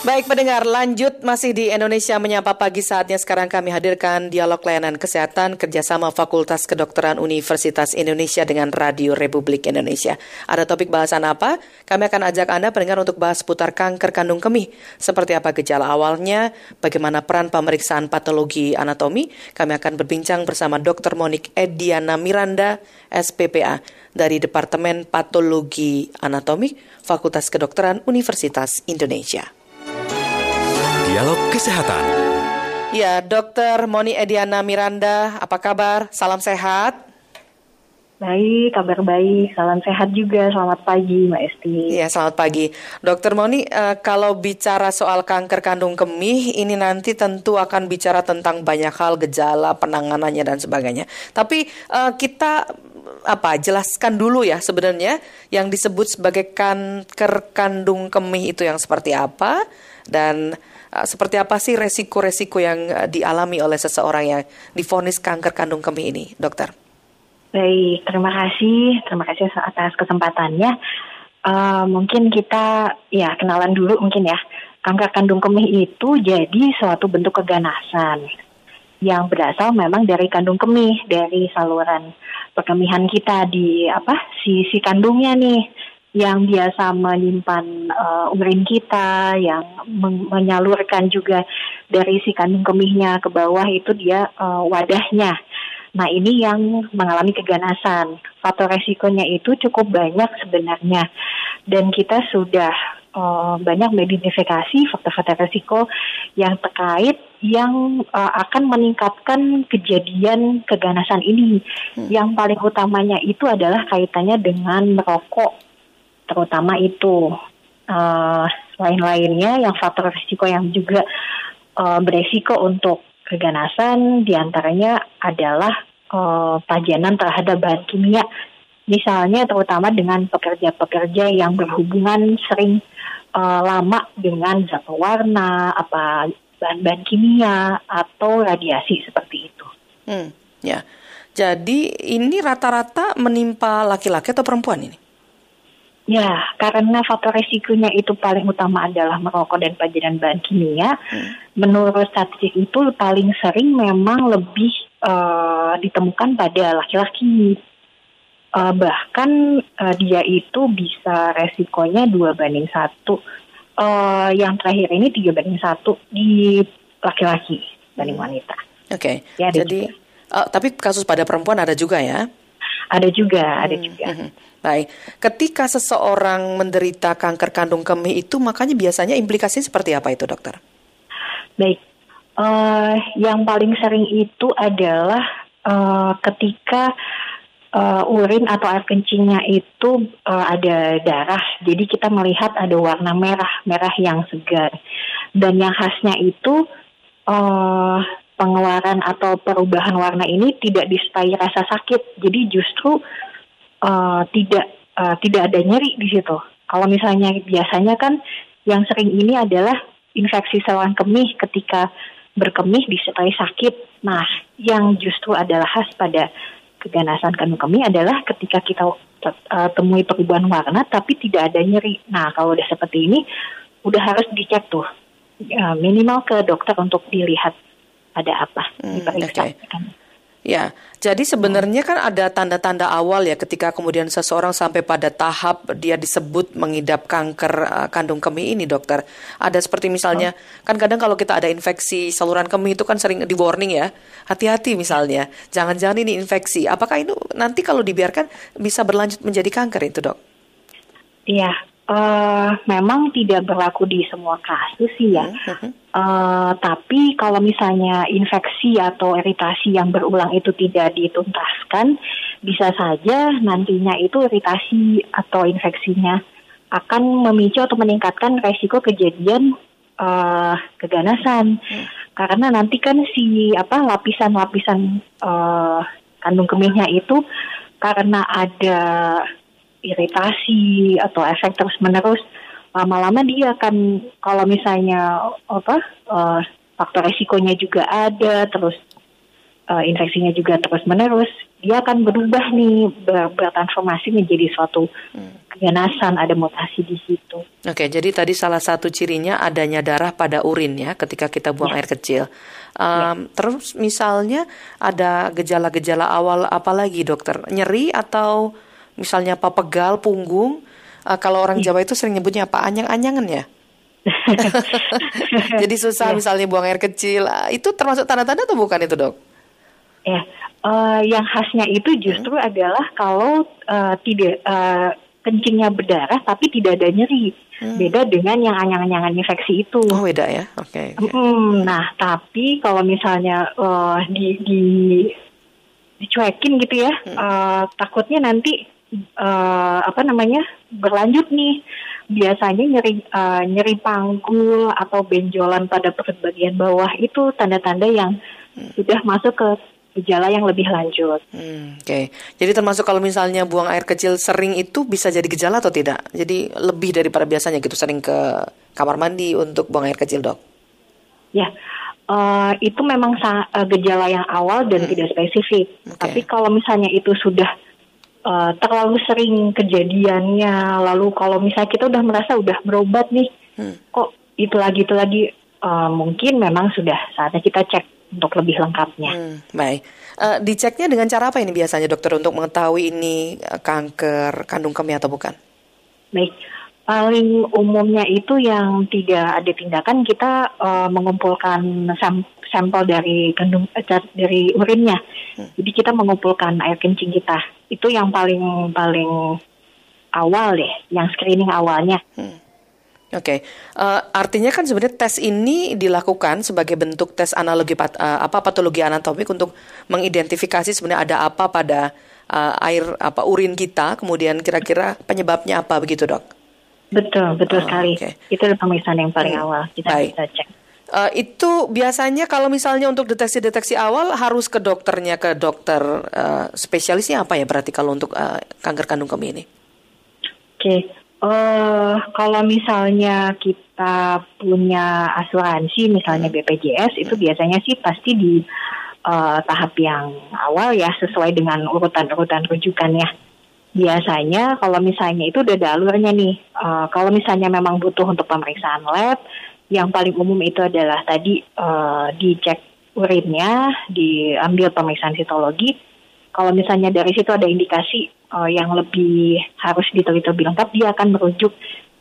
Baik pendengar, lanjut masih di Indonesia Menyapa Pagi saatnya sekarang kami hadirkan dialog layanan kesehatan kerjasama Fakultas Kedokteran Universitas Indonesia dengan Radio Republik Indonesia. Ada topik bahasan apa? Kami akan ajak Anda pendengar untuk bahas seputar kanker kandung kemih. Seperti apa gejala awalnya, bagaimana peran pemeriksaan patologi anatomi. Kami akan berbincang bersama Dr. Monik Ediana Miranda, SPPA, dari Departemen Patologi Anatomi, Fakultas Kedokteran Universitas Indonesia. Dialog Kesehatan. Ya, Dokter Moni Ediana Miranda, apa kabar? Salam sehat. Baik, kabar baik. Salam sehat juga. Selamat pagi, Mbak Esti. Iya, selamat pagi. Dokter Moni, uh, kalau bicara soal kanker kandung kemih, ini nanti tentu akan bicara tentang banyak hal, gejala, penanganannya, dan sebagainya. Tapi uh, kita apa jelaskan dulu ya sebenarnya yang disebut sebagai kanker kandung kemih itu yang seperti apa dan seperti apa sih resiko-resiko yang uh, dialami oleh seseorang yang difonis kanker kandung kemih ini, dokter? Baik, terima kasih, terima kasih atas kesempatannya. Uh, mungkin kita ya kenalan dulu mungkin ya. Kanker kandung kemih itu jadi suatu bentuk keganasan yang berasal memang dari kandung kemih, dari saluran perkemihan kita di apa sisi kandungnya nih yang biasa menyimpan uh, urin kita, yang men menyalurkan juga dari si kandung kemihnya ke bawah itu dia uh, wadahnya. Nah ini yang mengalami keganasan. Faktor resikonya itu cukup banyak sebenarnya, dan kita sudah uh, banyak mengidentifikasi faktor-faktor resiko yang terkait yang uh, akan meningkatkan kejadian keganasan ini. Hmm. Yang paling utamanya itu adalah kaitannya dengan merokok terutama itu uh, lain-lainnya yang faktor risiko yang juga uh, beresiko untuk keganasan di antaranya adalah uh, pajanan terhadap bahan kimia misalnya terutama dengan pekerja-pekerja yang berhubungan sering uh, lama dengan zat warna apa bahan-bahan kimia atau radiasi seperti itu. Hmm, ya. Jadi ini rata-rata menimpa laki-laki atau perempuan ini? Ya, karena faktor resikonya itu paling utama adalah merokok dan pajanan bahan kimia. Hmm. Menurut statistik itu paling sering memang lebih uh, ditemukan pada laki-laki. Uh, bahkan uh, dia itu bisa resikonya dua banding satu. Uh, yang terakhir ini tiga banding satu di laki-laki banding hmm. wanita. Oke. Okay. Ya, Jadi, uh, tapi kasus pada perempuan ada juga ya? Ada juga, ada hmm. juga. Hmm. Baik, ketika seseorang menderita kanker kandung kemih itu makanya biasanya implikasinya seperti apa itu dokter? Baik, uh, yang paling sering itu adalah uh, ketika uh, urin atau air kencingnya itu uh, ada darah, jadi kita melihat ada warna merah, merah yang segar, dan yang khasnya itu uh, pengeluaran atau perubahan warna ini tidak disertai rasa sakit, jadi justru uh, tidak uh, tidak ada nyeri di situ. Kalau misalnya biasanya kan yang sering ini adalah infeksi saluran kemih ketika berkemih disertai sakit. Nah, yang justru adalah khas pada keganasan kandung kemih adalah ketika kita uh, temui perubahan warna tapi tidak ada nyeri. Nah, kalau udah seperti ini, udah harus dicek tuh uh, minimal ke dokter untuk dilihat ada apa hmm. Okay. Ya, jadi sebenarnya kan ada tanda-tanda awal ya ketika kemudian seseorang sampai pada tahap dia disebut mengidap kanker uh, kandung kemih ini, dokter. Ada seperti misalnya, oh. kan kadang kalau kita ada infeksi saluran kemih itu kan sering di warning ya, hati-hati misalnya, jangan-jangan ini infeksi. Apakah itu nanti kalau dibiarkan bisa berlanjut menjadi kanker itu, dok? Iya, uh, memang tidak berlaku di semua kasus sih ya. Uh -huh. Uh, tapi kalau misalnya infeksi atau iritasi yang berulang itu tidak dituntaskan, bisa saja nantinya itu iritasi atau infeksinya akan memicu atau meningkatkan resiko kejadian uh, keganasan. Hmm. Karena nanti kan si apa lapisan-lapisan uh, kandung kemihnya itu karena ada iritasi atau efek terus menerus lama-lama dia akan kalau misalnya apa uh, faktor resikonya juga ada terus uh, infeksinya juga terus menerus, dia akan berubah nih ber bertransformasi menjadi suatu keganasan, ada mutasi di situ. Oke, jadi tadi salah satu cirinya adanya darah pada urin ya ketika kita buang Ya. air kecil. Um, Terus misalnya ada gejala-gejala awal apa lagi dokter? Nyeri atau misalnya apa pegal punggung? Uh, kalau orang Jawa itu sering nyebutnya apa? Anyang-anyangan ya? Jadi susah misalnya buang air kecil. Ah, Itu termasuk tanda-tanda atau bukan itu dok? Ya, eh, yang khasnya itu justru adalah kalau eh, tidak eh, kencingnya berdarah tapi tidak ada nyeri. Beda dengan yang anyang-anyangan infeksi itu. Oh beda ya? Oke. oke. Mm, nah, tapi kalau misalnya eh, di, di dicuekin gitu ya, eh, takutnya nanti eh, apa namanya berlanjut nih. Biasanya nyeri eh, nyeri panggul atau benjolan pada perut bagian bawah itu tanda-tanda yang sudah masuk ke gejala yang lebih lanjut. Hmm, Oke, jadi termasuk kalau misalnya buang air kecil sering itu bisa jadi gejala atau tidak? Jadi lebih daripada biasanya gitu sering ke kamar mandi untuk buang air kecil dok? Ya, eh, itu memang sa- eh, gejala yang awal dan tidak spesifik. Oke. Tapi kalau misalnya itu sudah eh, terlalu sering kejadiannya, lalu kalau misalnya kita udah merasa udah berobat nih, Hmm. kok itu lagi itu lagi, eh, mungkin memang sudah saatnya kita cek untuk lebih lengkapnya. Hmm, baik. Eh, diceknya dengan cara apa ini biasanya dokter untuk mengetahui ini kanker kandung kemih atau bukan? Baik, paling umumnya itu yang tidak ada tindakan kita eh, mengumpulkan sam- sampel dari kandung eh, dari urinnya. Jadi kita mengumpulkan air kencing kita. Itu yang paling paling awal deh, yang screening awalnya. Oke, Eh, artinya kan sebenarnya tes ini dilakukan sebagai bentuk tes analogi pat- eh, apa patologi anatomik untuk mengidentifikasi sebenarnya ada apa pada eh, air apa urin kita, kemudian kira-kira penyebabnya apa begitu dok? Betul, betul Oh, sekali. oke. Itu pemeriksaan yang paling Hmm, awal kita baik. bisa cek. Eh, itu biasanya kalau misalnya untuk deteksi-deteksi awal harus ke dokternya ke dokter eh, spesialisnya apa ya berarti kalau untuk eh, kanker kandung kemih ini? Oke, eh kalau misalnya kita punya asuransi, misalnya BPJS, itu biasanya sih pasti di eh, tahap yang awal ya, sesuai dengan urutan-urutan rujukannya. Biasanya kalau misalnya itu udah ada alurnya nih, eh, kalau misalnya memang butuh untuk pemeriksaan lab, yang paling umum itu adalah tadi eh, dicek urinnya, diambil pemeriksaan sitologi, kalau misalnya dari situ ada indikasi eh, yang lebih harus diteliti lebih lengkap, dia akan merujuk.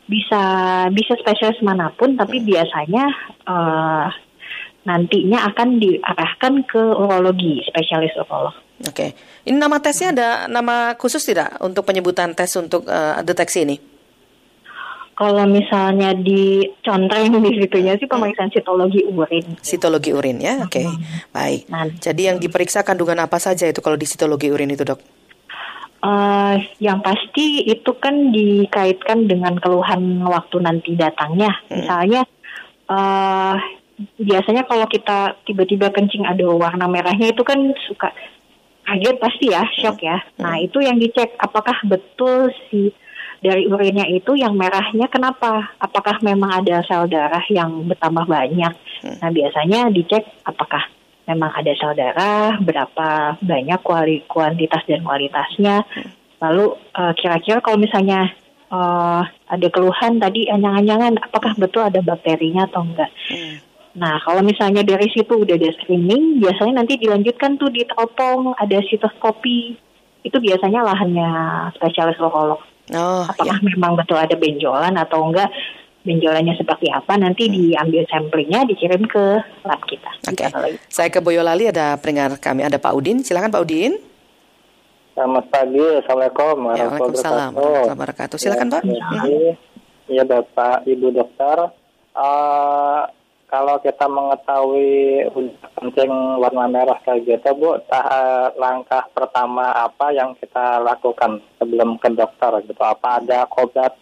Bisa bisa spesialis mana pun, tapi biasanya eh, nantinya akan diarahkan ke urologi, spesialis urolog. Oke, ini nama tesnya ada nama khusus tidak untuk penyebutan tes untuk eh, deteksi ini? Kalau misalnya dicontreng di situnya sih pemeriksaan sitologi urin. Sitologi urin ya, oke, baik. Nah, Jadi yang diperiksa kandungan apa saja itu kalau di sitologi urin itu dok? Eh, yang pasti itu kan dikaitkan dengan keluhan waktu nanti datangnya. Misalnya, eh biasanya kalau kita tiba-tiba kencing ada warna merahnya itu kan suka kaget pasti ya, shock ya. Nah itu yang dicek apakah betul si dari urinnya itu yang merahnya kenapa? Apakah memang ada sel darah yang bertambah banyak? Nah biasanya dicek apakah memang ada sel darah, berapa banyak kuali, kuantitas dan kualitasnya. Lalu eh, kira-kira kalau misalnya eh, ada keluhan tadi anyang-anyangan, apakah betul ada bakterinya atau enggak? Nah, kalau misalnya dari situ udah ada screening, biasanya nanti dilanjutkan tuh di teropong, ada sitoskopi. Itu biasanya lahannya spesialis urolog. Oh, Apakah ya. memang betul ada benjolan atau enggak? Benjolannya seperti apa? Nanti diambil samplingnya, dikirim ke lab kita. Oke, Kota Lagi. saya ke Boyolali ada pendengar kami ada Pak Udin, silakan Pak Udin. Selamat pagi, Assalamualaikum Ya, Waalaikumsalam warahmatullahi wabarakatuh. Silakan Pak. Ya, Iya Bapak, Ibu Dokter. Eh, kalau kita mengetahui kencing warna merah kayak gitu, Bu, tah- langkah pertama apa yang kita lakukan sebelum ke dokter gitu? Apa ada obat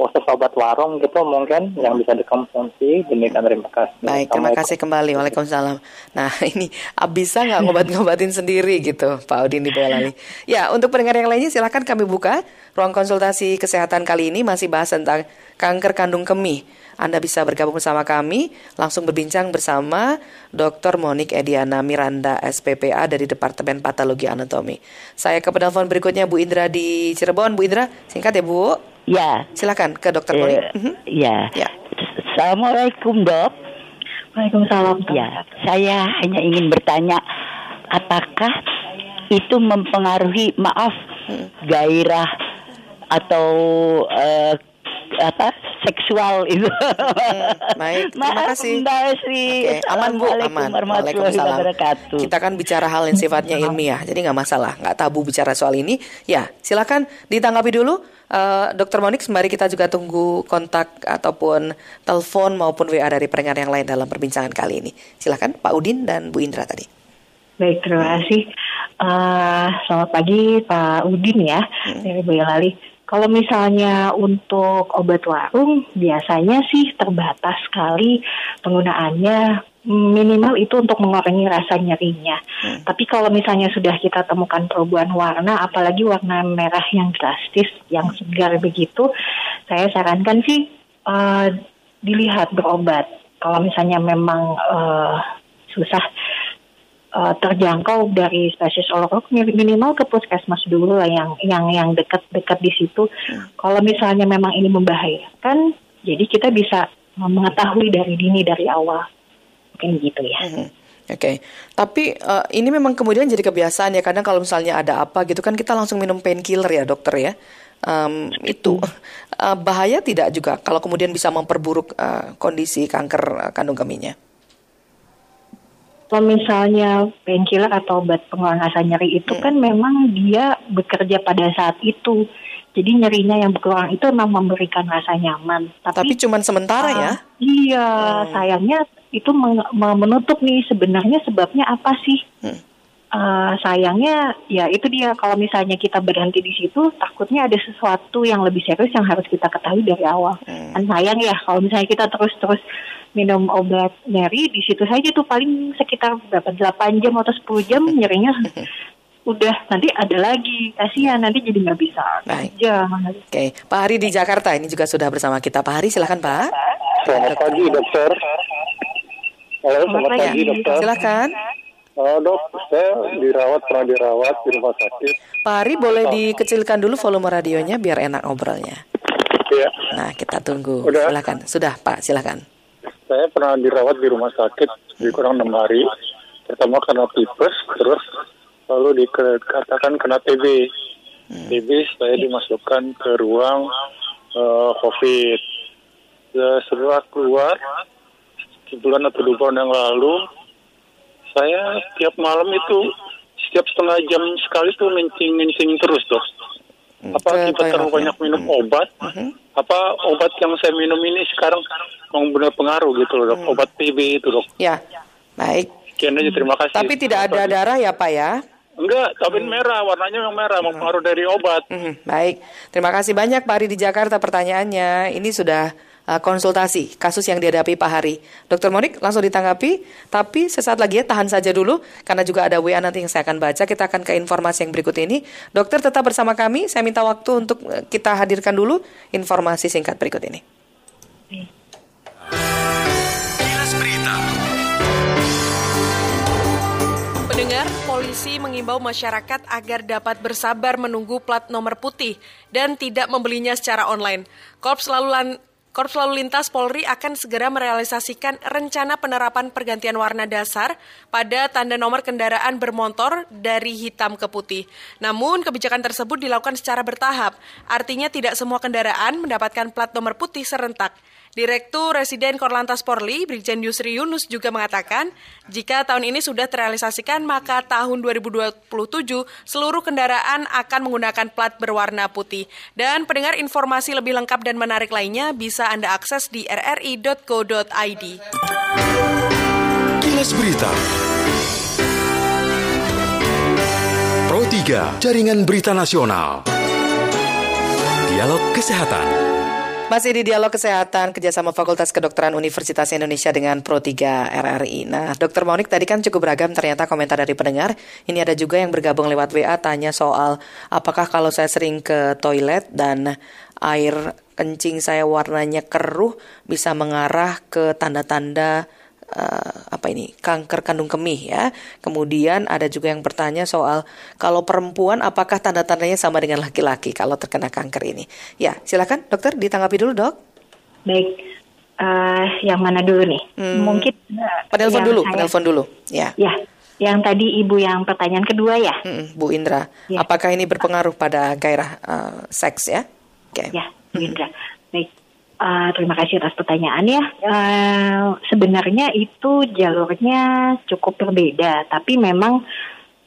khusus obat warung gitu mungkin yang bisa dikonsumsi? Demikian terima kasih. Baik, terima kasih kembali. Waalaikumsalam. Nah, ini ah, bisa nggak ngobat-ngobatin sendiri gitu, Pak Udin di Boyolali. Ya, untuk pendengar yang lainnya silahkan kami buka ruang konsultasi kesehatan kali ini masih bahas tentang kanker kandung kemih. Anda bisa bergabung bersama kami, langsung berbincang bersama Dr. Monik Ediana Miranda, SPPA dari Departemen Patologi Anatomi. Saya ke penelpon berikutnya Bu Indra di Cirebon. Bu Indra, singkat ya Bu. Ya. Silakan ke Dr. Eh, Monik. Ya. Ya. Assalamualaikum dok. Waalaikumsalam. Ya, saya hanya ingin bertanya, apakah itu mempengaruhi maaf gairah atau eh, apa seksual itu? Baik, terima Maaf, kasih. Mbak Sri. Oke, aman Bu, aman. wabarakatuh. Kita kan bicara hal yang sifatnya ilmiah, jadi nggak masalah, nggak tabu bicara soal ini. Ya, silakan ditanggapi dulu, Eh, Dokter Monik. Mari kita juga tunggu kontak ataupun telepon maupun WA dari pendengar yang lain dalam perbincangan kali ini. Silakan Pak Udin dan Bu Indra tadi. Baik, terima kasih. Eh, selamat pagi Pak Udin ya dari Boyolali. Kalau misalnya untuk obat warung biasanya sih terbatas sekali penggunaannya minimal itu untuk mengurangi rasa nyerinya. Tapi kalau misalnya sudah kita temukan perubahan warna, apalagi warna merah yang drastis, yang segar begitu, saya sarankan sih eh, dilihat berobat. Kalau misalnya memang eh, susah eh, terjangkau dari spesies olorok minimal ke puskesmas dulu lah yang yang yang dekat-dekat di situ. Kalau misalnya memang ini membahayakan, jadi kita bisa mengetahui dari dini dari awal. Mungkin gitu ya. Mhm. Oke, tapi eh, ini memang kemudian jadi kebiasaan ya. Kadang kalau misalnya ada apa gitu kan kita langsung minum painkiller ya dokter ya. Em, itu Eh, bahaya tidak juga kalau kemudian bisa memperburuk eh, kondisi kanker eh, kandung kemihnya. Kalau misalnya painkiller atau obat pengurangan rasa nyeri itu kan memang dia bekerja pada saat itu. Jadi nyerinya yang berkurang itu memang memberikan rasa nyaman. Tapi cuman sementara ya. Ah, Iya, sayangnya itu menutup nih sebenarnya sebabnya apa sih? Hmm. Eh, sayangnya ya itu dia kalau misalnya kita berhenti di situ takutnya ada sesuatu yang lebih serius yang harus kita ketahui dari awal. Kan sayang ya kalau misalnya kita terus-terus minum obat nyeri di situ saja tuh paling sekitar berapa 8 jam atau 10 jam nyerinya udah nanti ada lagi kasihan nanti jadi nggak bisa Baik. kerja. Oke, Pak Hari di Jakarta ini juga sudah bersama kita. Pak Hari silakan Pak. Selamat pagi dokter. Halo, Selamat selamat pagi. dokter. Silakan. Oh, dok, saya dirawat pernah dirawat di rumah sakit. Pak Hari boleh dikecilkan dulu volume radionya biar enak ngobrolnya. Iya, Nah, kita tunggu. Udah. Silakan. Sudah, Pak, silakan. Saya pernah dirawat di rumah sakit di kurang enam hari. Pertama karena tipes, terus lalu dikatakan kena TB. TB saya dimasukkan ke ruang eh, COVID. Ya, setelah keluar sebulan atau dua bulan yang lalu, saya tiap malam itu setiap setengah jam sekali tuh ngencing-ngencing terus dok. Apa Ke akibat terlalu banyak minum obat? Apa obat yang saya minum ini sekarang memang benar pengaruh gitu loh dok? Obat TB itu dok. Ya, baik. Sekian aja terima kasih. Tapi tidak ada darah ya, Pak ya? Enggak, tapi merah, warnanya memang merah, memang pengaruh dari obat. Mhm, baik, terima kasih banyak Pak Hari di Jakarta pertanyaannya. Ini sudah konsultasi kasus yang dihadapi Pak Hari. Dokter Monik langsung ditanggapi, tapi sesaat lagi ya tahan saja dulu karena juga ada WA nanti yang saya akan baca. Kita akan ke informasi yang berikut ini. Dokter tetap bersama kami. Saya minta waktu untuk uh, kita hadirkan dulu informasi singkat berikut ini. Kilas Berita. Pendengar, polisi mengimbau masyarakat agar dapat bersabar menunggu plat nomor putih dan tidak membelinya secara online. Korps lalu lan- Korps Lalu Lintas Polri akan segera merealisasikan rencana penerapan pergantian warna dasar pada tanda nomor kendaraan bermotor dari hitam ke putih. Namun, kebijakan tersebut dilakukan secara bertahap, artinya tidak semua kendaraan mendapatkan plat nomor putih serentak. Direktur Residen Korlantas Polri, Brigjen Yusri Yunus juga mengatakan, jika tahun ini sudah terrealisasikan, maka tahun 2027 seluruh kendaraan akan menggunakan plat berwarna putih. Dan pendengar informasi lebih lengkap dan menarik lainnya bisa Anda akses di rri.co.id. Kilas Berita. Pro 3, Jaringan Berita Nasional. Dialog Kesehatan. Masih di dialog kesehatan kerjasama Fakultas Kedokteran Universitas Indonesia dengan Pro 3 RRI. Nah, Dokter Monik tadi kan cukup beragam ternyata komentar dari pendengar. Ini ada juga yang bergabung lewat WA tanya soal apakah kalau saya sering ke toilet dan air kencing saya warnanya keruh bisa mengarah ke tanda-tanda uh, apa ini kanker kandung kemih ya. Kemudian ada juga yang bertanya soal kalau perempuan apakah tanda-tandanya sama dengan laki-laki kalau terkena kanker ini. Ya, silakan dokter ditanggapi dulu dok. Baik, uh, yang mana dulu nih? Hmm, Mungkin uh, penelpon dulu, saya, penelpon dulu. Ya. Ya, yang tadi ibu yang pertanyaan kedua ya. Hmm, Bu Indra, ya. apakah ini berpengaruh pada gairah uh, seks ya? Okay. Ya, Bu Indra. Baik, uh, terima kasih atas pertanyaannya. Uh, sebenarnya itu jalurnya cukup berbeda, tapi memang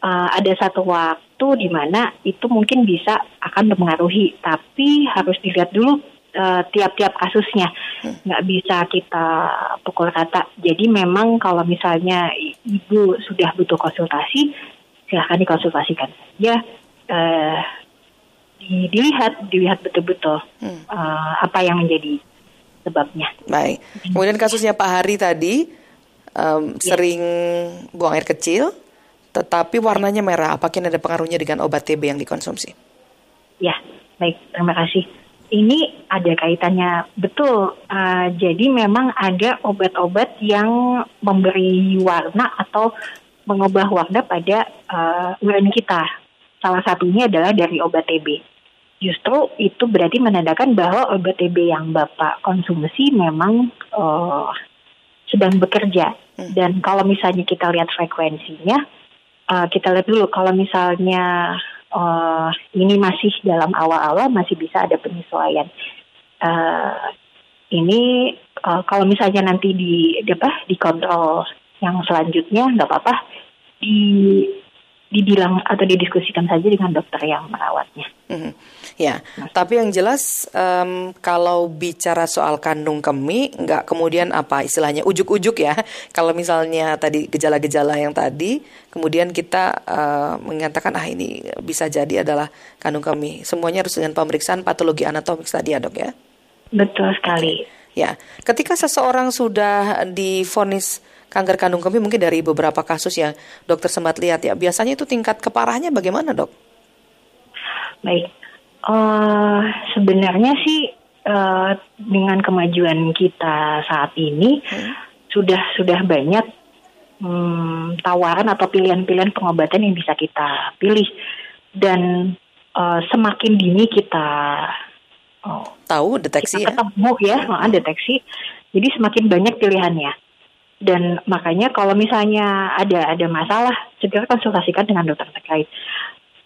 uh, ada satu waktu di mana itu mungkin bisa akan mempengaruhi, tapi harus dilihat dulu Eh, tiap-tiap uh, kasusnya hmm. nggak bisa kita pukul rata. Jadi memang kalau misalnya ibu sudah butuh konsultasi, silahkan dikonsultasikan ya Uh, di, dilihat, dilihat betul-betul hmm. uh, apa yang menjadi sebabnya. Baik. Kemudian kasusnya Pak Hari tadi um, ya. sering buang air kecil, tetapi warnanya merah. Apakah ada pengaruhnya dengan obat TB yang dikonsumsi? Ya, baik. Terima kasih ini ada kaitannya betul. Uh, jadi memang ada obat-obat yang memberi warna atau mengubah warna pada uh, urin kita. Salah satunya adalah dari obat TB. Justru itu berarti menandakan bahwa obat TB yang Bapak konsumsi memang uh, sedang bekerja. Hmm. Dan kalau misalnya kita lihat frekuensinya, uh, kita lihat dulu kalau misalnya uh, ini masih dalam awal-awal masih bisa ada penyesuaian. Uh, ini uh, kalau misalnya nanti di apa dikontrol yang selanjutnya nggak apa-apa di dibilang atau didiskusikan saja dengan dokter yang merawatnya. Mm-hmm. Ya, tapi yang jelas um, kalau bicara soal kandung kemih, nggak kemudian apa istilahnya ujuk-ujuk ya. Kalau misalnya tadi gejala-gejala yang tadi, kemudian kita uh, mengatakan ah ini bisa jadi adalah kandung kemih. Semuanya harus dengan pemeriksaan patologi anatomik tadi ya dok ya. Betul sekali. Ya, ketika seseorang sudah difonis kanker kandung kemih mungkin dari beberapa kasus yang dokter sempat lihat ya. Biasanya itu tingkat keparahannya bagaimana dok? Baik, uh, sebenarnya sih uh, dengan kemajuan kita saat ini hmm. sudah sudah banyak um, tawaran atau pilihan-pilihan pengobatan yang bisa kita pilih dan uh, semakin dini kita oh, tahu deteksi kita ya? ketemu ya, hmm. deteksi. Jadi semakin banyak pilihannya dan makanya kalau misalnya ada ada masalah segera konsultasikan dengan dokter terkait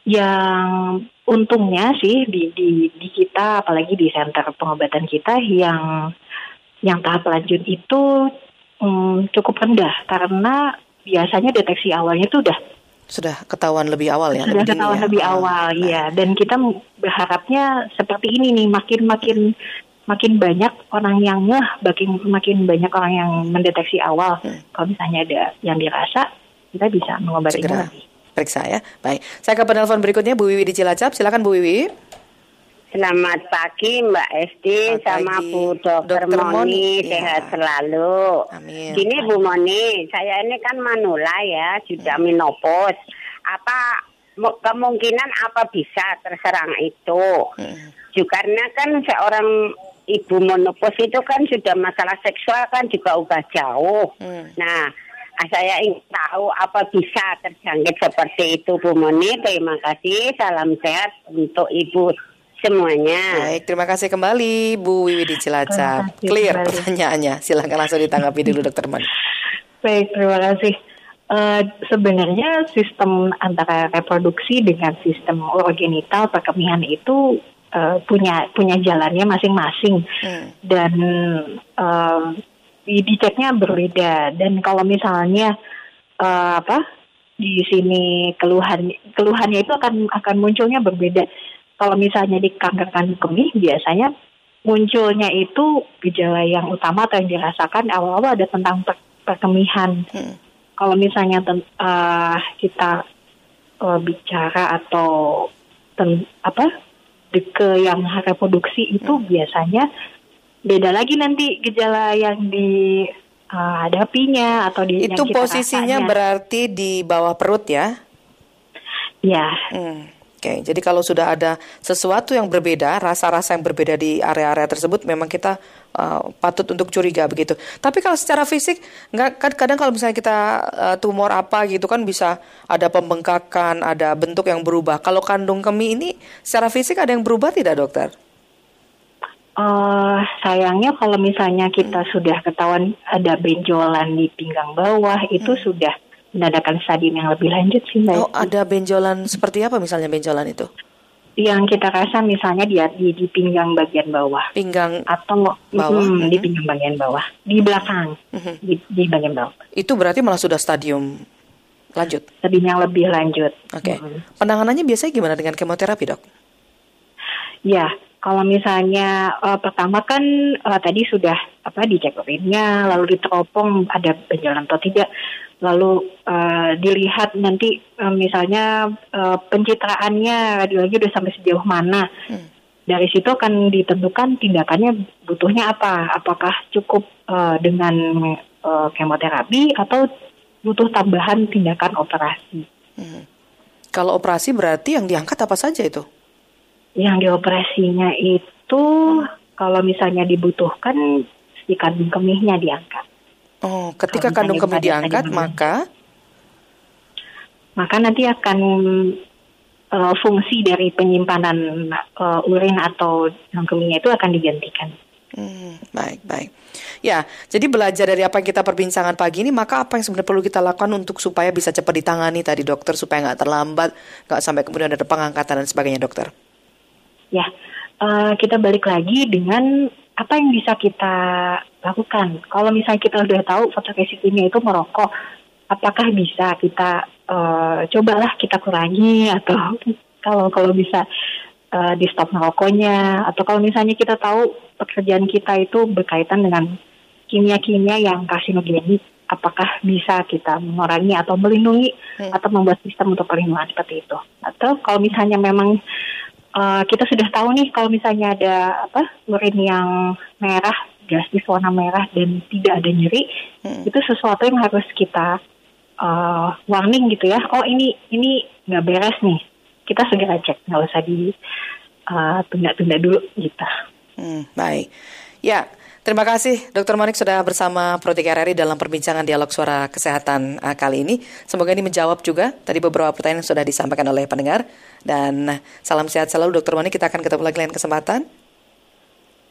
yang untungnya sih di di di kita apalagi di center pengobatan kita yang yang tahap lanjut itu um, cukup rendah karena biasanya deteksi awalnya itu udah sudah ketahuan lebih awal ya sudah ketahuan ya? lebih ah, awal nah. ya dan kita berharapnya seperti ini nih makin makin makin banyak orang yang ngeh, makin makin banyak orang yang mendeteksi awal. Hmm. Kalau misalnya ada yang dirasa, kita bisa mengobatinya lagi. Periksa ya. Baik. Saya ke penelpon berikutnya Bu Wiwi di Cilacap. Silakan Bu Wiwi. Selamat pagi Mbak Esti sama Bu Dokter, Moni, Moni. sehat ya. selalu. Amin. Gini Bu Moni, saya ini kan manula ya, sudah hmm. menopause. Apa kemungkinan apa bisa terserang itu? Hmm. Juga karena kan seorang ibu menopause itu kan sudah masalah seksual kan juga ubah jauh. Hmm. Nah, saya ingin tahu apa bisa terjangkit seperti itu Bu Moni. Terima kasih. Salam sehat untuk Ibu semuanya. Baik, terima kasih kembali Bu Wiwi di Cilacap. Clear kembali. pertanyaannya. Silahkan langsung ditanggapi dulu Dokter Moni. Baik, terima kasih. Uh, sebenarnya sistem antara reproduksi dengan sistem urogenital perkemihan itu uh, punya punya jalannya masing-masing hmm. dan uh, diceknya berbeda dan kalau misalnya uh, apa di sini keluhan keluhannya itu akan akan munculnya berbeda kalau misalnya di kanker kandung kemih biasanya munculnya itu gejala yang utama atau yang dirasakan awal-awal ada tentang per perkemihan hmm. kalau misalnya uh, kita uh, bicara atau ten apa ke yang reproduksi itu hmm. biasanya beda lagi nanti gejala yang di uh, hadapinya atau di itu posisinya rasanya. berarti di bawah perut ya? Ya. Hmm. Oke, jadi kalau sudah ada sesuatu yang berbeda, rasa-rasa yang berbeda di area-area tersebut, memang kita uh, patut untuk curiga begitu. Tapi kalau secara fisik, nggak kan kadang kalau misalnya kita uh, tumor apa gitu kan bisa ada pembengkakan, ada bentuk yang berubah. Kalau kandung kemih ini secara fisik ada yang berubah tidak dokter? Uh, sayangnya kalau misalnya kita hmm. sudah ketahuan ada benjolan di pinggang bawah, itu hmm. sudah menandakan stadium yang lebih lanjut sih mbak. Oh ada benjolan seperti apa misalnya benjolan itu? Yang kita rasa misalnya di, di di pinggang bagian bawah. Pinggang atau bawah hmm, hmm. di pinggang bagian bawah, di belakang, hmm. di, di bagian bawah. Itu berarti malah sudah stadium lanjut. Stadium yang lebih lanjut. Oke. Okay. Hmm. Penanganannya biasanya gimana dengan kemoterapi dok? Ya, kalau misalnya uh, pertama kan uh, tadi sudah apa dicek urinnya, lalu diteropong ada benjolan atau tidak lalu uh, dilihat nanti uh, misalnya uh, pencitraannya lagi-lagi udah sampai sejauh mana. Hmm. Dari situ akan ditentukan tindakannya butuhnya apa. Apakah cukup uh, dengan uh, kemoterapi atau butuh tambahan tindakan operasi. Hmm. Kalau operasi berarti yang diangkat apa saja itu? Yang dioperasinya itu kalau misalnya dibutuhkan si kandung kemihnya diangkat. Oh, ketika kandung kemih diangkat, maka maka nanti akan uh, fungsi dari penyimpanan uh, urin atau kemihnya itu akan digantikan. Hmm, baik, baik. Ya, jadi belajar dari apa yang kita perbincangan pagi ini, maka apa yang sebenarnya perlu kita lakukan untuk supaya bisa cepat ditangani tadi dokter, supaya nggak terlambat, nggak sampai kemudian ada pengangkatan dan sebagainya dokter? Ya, uh, kita balik lagi dengan apa yang bisa kita lakukan? Kalau misalnya kita sudah tahu fotoresistimnya itu merokok, apakah bisa kita uh, cobalah kita kurangi atau kalau kalau bisa uh, di stop merokoknya atau kalau misalnya kita tahu pekerjaan kita itu berkaitan dengan kimia-kimia yang karsinogenik, apakah bisa kita mengurangi atau melindungi hmm. atau membuat sistem untuk perlindungan seperti itu? Atau kalau misalnya memang uh, kita sudah tahu nih kalau misalnya ada apa urin yang merah drastis warna merah dan tidak ada nyeri hmm. itu sesuatu yang harus kita uh, warning gitu ya oh ini ini nggak beres nih kita segera cek nggak usah di uh, tunda-tunda dulu gitu. Hmm, baik ya Terima kasih Dr. Monik sudah bersama Pro 3 RRI dalam perbincangan dialog suara kesehatan uh, kali ini. Semoga ini menjawab juga tadi beberapa pertanyaan yang sudah disampaikan oleh pendengar. Dan salam sehat selalu Dr. Monik, kita akan ketemu lagi lain kesempatan.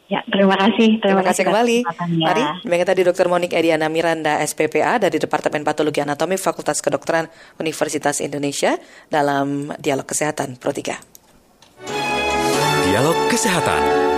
Ya, terima kasih. Terima, terima kasih, kasih kembali. Mari, demikian tadi Dr. Monik Ediana Miranda, SPPA dari Departemen Patologi Anatomi Fakultas Kedokteran Universitas Indonesia dalam Dialog Kesehatan Pro 3. Dialog Kesehatan.